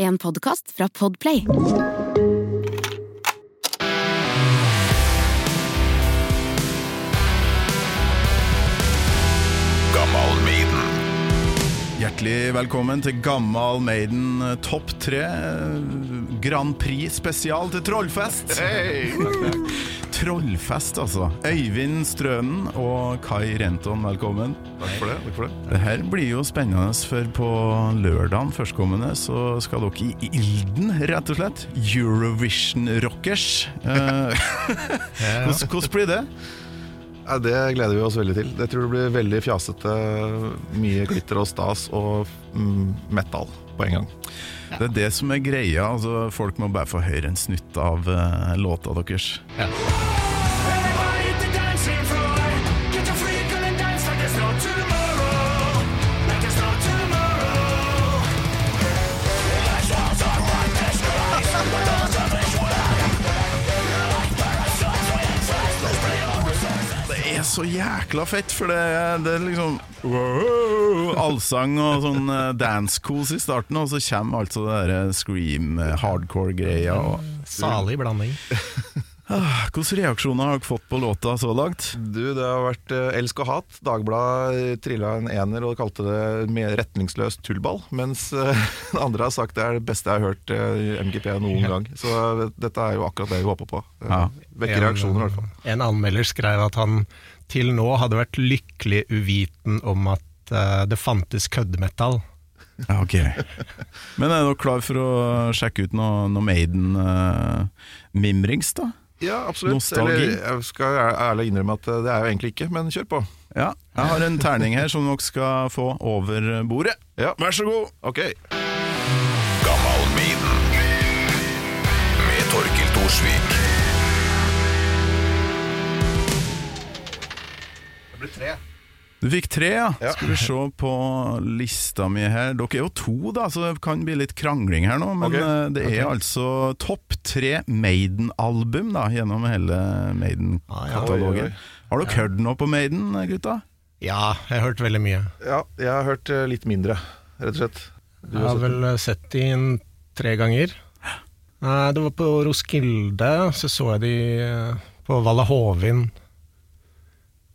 En podkast fra Podplay. Gammal Maiden. Hjertelig velkommen til Gammal Maiden eh, topp tre eh, Grand Prix spesial til Trollfest. Trollfest, altså. Øyvind Strønen og Kai Renton, velkommen. Takk for det. takk for det Det her blir jo spennende, for på lørdagen førstkommende så skal dere i ilden, rett og slett. Eurovision-rockers. Eh, hvordan, blir det? Ja, Det gleder vi oss veldig til. Det tror det blir veldig fjasete. Mye glitter og stas og mm, metal på en gang. Det er det som er greia. altså Folk må bare få høre en snutt av uh, låta deres. Everybody så jækla fett, for det, det er liksom wow, allsang og sånn eh, dance-kos i starten, og så kommer altså det der scream, eh, hardcore-greia. og- Salig blanding. Ah, Hvilke reaksjoner har dere fått på låta så langt? Du, Det har vært eh, elsk og hat. Dagbladet trilla en ener og kalte det mer retningsløs tullball. Mens eh, andre har sagt det er det beste jeg har hørt eh, MGP noen gang. Så eh, dette er jo akkurat det vi håper på. Eh, Ja. Vekker reaksjoner, i hvert fall. En anmelder skrev at han til nå hadde vært lykkelig uviten om at uh, det fantes køddemetall. Ja, ok. Men er dere klar for å sjekke ut noe, noe Maiden-mimrings, da? Ja, absolutt. Nostalgi. Eller jeg skal ærlig innrømme at eh, det er jo egentlig ikke, men kjør på. Ja, jeg har en terning her som dere skal få over bordet. Ja. Vær så god. Ok. Gammal Maiden med Torkil Thorsvik. Blir tre. Du fikk tre, ja. Ja. Skal vi se på lista mi her. Dere er jo to, da, så det kan bli litt krangling her nå. Men Ok. eh, det er altså topp tre Maiden-album da gjennom hele Maiden-katalogen. oi, Har dere hørt noe på Maiden, gutta? Ja, jeg har hørt veldig mye. Ja, jeg har hørt eh, litt mindre, rett og slett. Du Jeg har sett vel eh, sett de tre ganger. Eh, Det var på Roskilde, så så jeg de eh, på Valla Hovin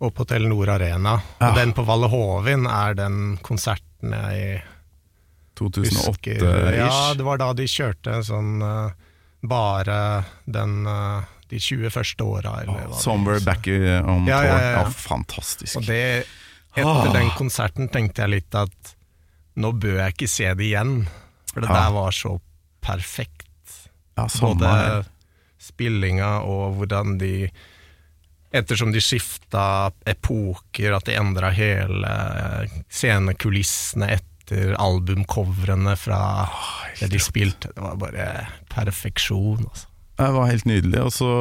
og på Telenor Arena. Ja. Og den på Valle Hovin er den konserten jeg 2008-ish? Ja, det var da de kjørte sånn uh, bare den uh, de 20 første åra, Oh, det Somewhere er. Back on Ja, Tour. ja, fantastisk. Og det, etter den konserten tenkte jeg litt at nå bør jeg ikke se det igjen, for det der var så perfekt. ja, Både spillinga og hvordan de Ettersom de skifta epoker, at de endra hele scenekulissene etter albumcoverne fra det de spilte. Det var bare perfeksjon, altså. Det var helt nydelig. Og så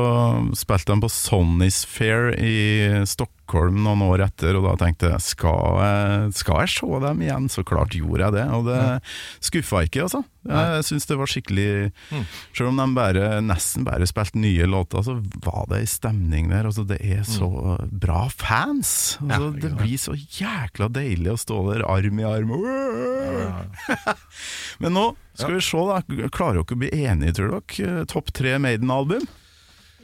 spilte de på Sonny's Fair i Stockholm noen år etter, og da tenkte jeg skal jeg, skal jeg se dem igjen? Så klart gjorde jeg det, og det skuffa ikke, altså. Jeg syns det var skikkelig Selv om de bare, nesten bare spilte nye låter, så var det ei stemning der. Altså, det er så bra fans! Altså, det blir så jækla deilig å stå der arm i arm. Men nå skal vi se, da. Klarer dere å bli enige, tror dere? Topp tre Maiden-album?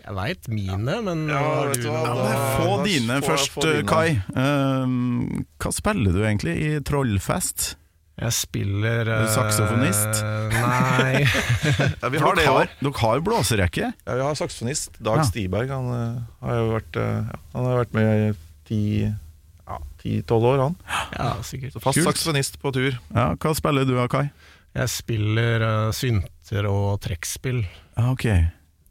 Jeg veit mine, men Ja, vet du hva, da- Få da dine får- først, dine. Kai. Uh, hva spiller du egentlig i Trollfest? Jeg spiller uh, du eh, saksofonist? Nei. Ja, vi har det i år. dere har blåserekke? Ja, vi har saksofonist. Dag Ja. Stiberg. Han, uh, har jo vært, uh, han har vært med i ti- ti-tolv år, han. Ja, sikkert. Så fast Kult. saksofonist på tur. Ja, hva spiller du Kai? Jeg spiller uh, synter og trekkspill. Ah, ok.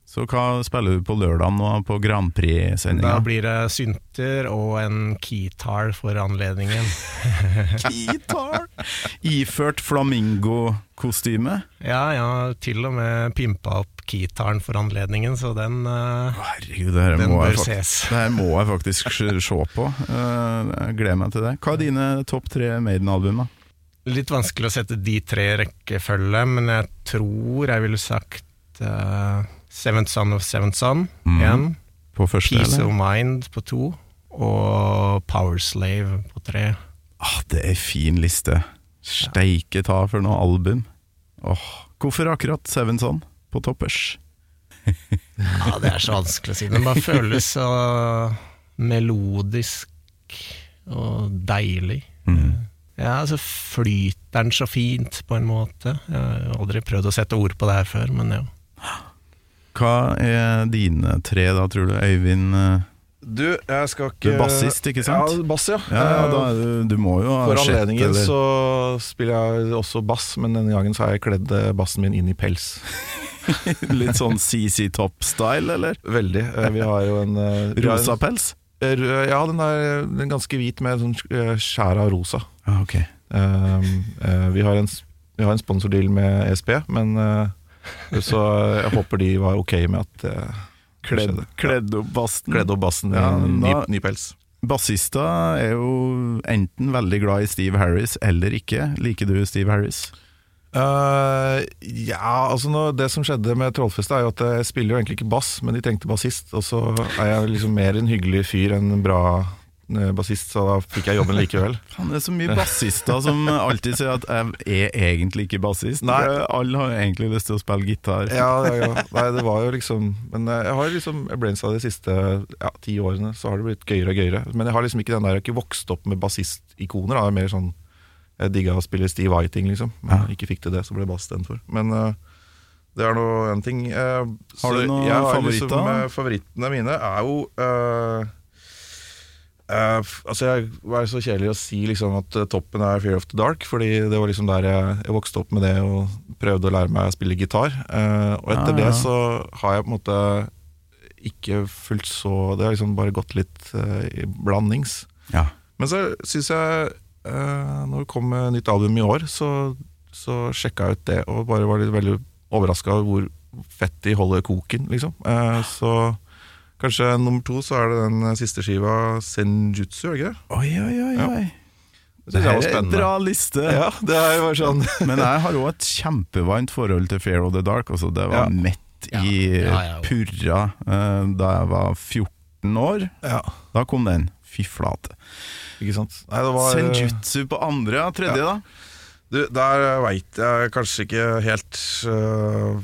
Så hva spiller du på lørdag nå på Grand Da Prix-sendinga? blir det synter og en keytar for anledningen. keytar! Iført flamingokostyme? Ja, jeg har til og med pimpa opp keytaren for anledningen, så den, eh, Herregud, den bør faktisk, fakt ses. det her må jeg faktisk se se på. Eh, jeg gleder meg til det. Hva er dine topp tre Maiden-album? da? Litt vanskelig å sette de tre i rekkefølge, men jeg tror jeg ville sagt uh, Seventh Son of Seventh Son mm. én, På første, Peace eller? of Mind på to, og Power Slave på tre. Ah, det er fin liste. Steike ta for noe album. Åh, Hvorfor akkurat Seven Son på toppers? Ja, det er så vanskelig å si. Den bare føles så melodisk og deilig. Ja, så flyter den så fint, på en måte. Jeg har aldri prøvd å sette ord på det her før, men ja. Hva er dine tre, da, tror du? Øyvind eh, Du, jeg skal ikke Du er bassist, ikke sant? Ja, bass, ja. Ja, ja da, er du, du må jo ha For anledningen eller- så spiller jeg også bass, men denne gangen så har jeg kledd eh, bassen min inn i pels. Litt sånn CC Top-style, eller? Veldig. Eh, Vi har jo en eh, Rosa pels? Eh, Ja, den er, den er ganske hvit med sånn eh, skjær av rosa. Ah, ok. Um, uh, vi, har en, vi har en sponsordeal med ESP, men eh, så jeg håper de var ok med at det Kledd, kledd opp bassen. Kledd opp bassen i Ja, ny, ny pels. Bassister er jo enten veldig glad i Steve Harris eller ikke. Liker du Steve Harris? Uh, ja, altså nå, Det som skjedde med Trollfestet, er jo at jeg spiller jo egentlig ikke bass, men de trengte bassist. Og så er jeg liksom mer en hyggelig fyr enn en bra eh, bassist, så da fikk jeg jobben likevel. Det er så mye bassister som alltid sier at jeg er egentlig ikke bassist. Nei. Alle har egentlig lyst til å spille gitar. Ja, ja, ja. Nei, det var jo liksom Men eh, jeg har liksom jeg brainsa de siste ja, ti årene, så har det blitt gøyere og gøyere. Men jeg har liksom ikke den der, jeg har ikke vokst opp med bassistikoner. Det er mer sånn Jeg digga å spille Steve Whiting, liksom. Men Ja. jeg ikke fikk til det, så ble bass istedenfor. Men uh, det er nå en ting. Uh, har du noen favoritter? Liksom, uh, favorittene mine er jo eh, f- altså Jeg var så kjedelig å si liksom at eh, toppen er Fear of the Dark, Fordi det var liksom der jeg, jeg vokste opp med det og prøvde å lære meg å spille gitar. Uh, og etter Ah, ja. det så har jeg på en måte ikke fulgt så Det har liksom bare gått litt uh, i blandings. Ja. Men så syns jeg Når det kom med nytt album i år, så, så sjekka jeg ut det og bare var litt veldig overraska over hvor fett de holder koken, liksom. Så kanskje nummer to så er det den siste skiva, Senjutsu, er det ikke det? Oi, oi, oi. Ja. oi. Det Det er en bra liste. Ja, det er jo bare sånn Men jeg har òg et kjempevarmt forhold til Fear of the Dark. Altså, det var Ja. midt i Ja, ja, ja. purra eh, da jeg var 14 år. Ja, Da kom den. Fy flate. ikke sant. Nei, det var Senjutsu på andre, ja. Tredje, Ja. da? Du, der veit jeg kanskje ikke helt øh,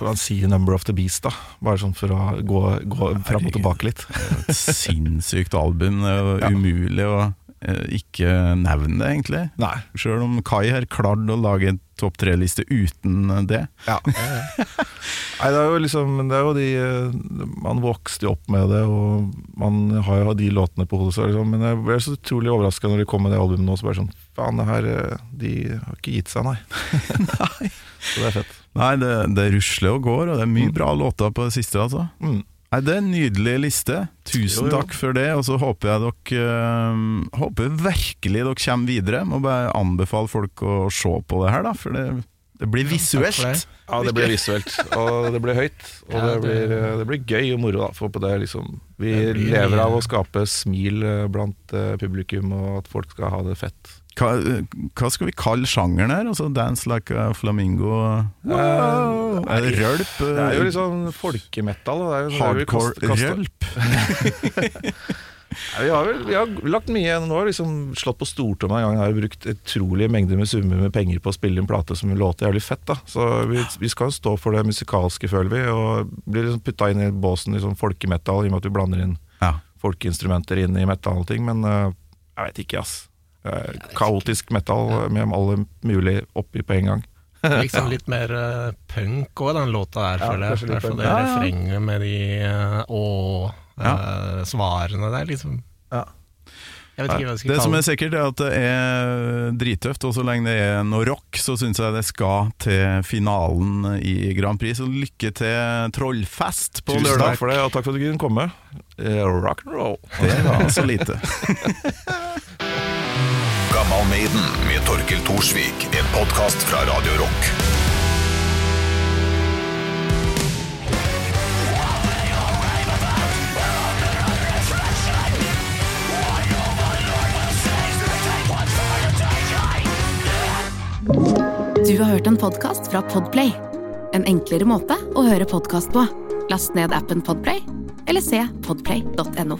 ja, si 'Number of the Beast', da. Bare sånn for å gå, gå fram og tilbake litt. Et sinnssykt album. Ja. umulig å eh, ikke nevne det, egentlig. Nei. Selv om Kai har klart å lage en topp tre-liste uten det. Ja. Nei, det er jo liksom Det er jo de eh, Man vokste jo opp med det, og man har jo de låtene på hodet. Liksom, men jeg ble så utrolig overraska når de kom med det albumet nå. Så bare sånn Faen, det her eh, De har ikke gitt seg, nei. Nei. Så det er fett. Nei, det, det rusler og går, og det er mye bra låter på det siste, altså. Mm. Nei, Det er en nydelig liste. Tusen Jo, jo. takk for det. Og så håper jeg dere øh, Håper virkelig dere kommer videre. Må bare anbefale folk å se på det her, da. For det, det blir visuelt. det. Ja, det blir visuelt, og det blir høyt. Og Ja, det, det- blir, eh, det blir gøy og moro. da For på det liksom Vi Det blir lever av å skape smil eh, blant eh, publikum, og at folk skal ha det fett. Hva, hva skal vi kalle sjangeren her? Altså Dance like a flamingo? Wow. Er det rølp? Det er jo litt sånn folkemetal. da. Det jo der vi Hardcore rølp? Nei, Vi har, vel, vi har lagt mye igjen nå. Liksom slått på stortromma en gang. Har brukt utrolige mengder med summer med penger på å spille inn plate som låter jævlig fett. da Så vi, vi skal stå for det musikalske, føler vi. Og blir liksom putta inn i båsen i sånn folkemetal i og med at vi blander inn Ja. folkeinstrumenter inn i metal og ting. Men uh, jeg vet ikke, ass. Uh, kaotisk metal med alle mulig oppi på en gang. Liksom litt mer uh, punk òg, den låta der, Ja, føler jeg. I hvert fall det Ja, ja. refrenget med de eh, å-svarene der, liksom. Ja. Jeg vet ikke hva jeg skal Det som er sikkert, er at det er drittøft, og så lenge det er noe rock, så syns jeg det skal til finalen i Grand Prix. Så lykke til Trollfest på Tusen takk for det, og takk for at du kunne komme. Eh, rock and roll. Det var så lite. Gammal Maiden med Torkel Thorsvik. En podkast fra Radio Rock. Du har hørt en podkast fra Podplay. En enklere måte å høre podkast på. Last ned appen Podplay, eller se podplay.no.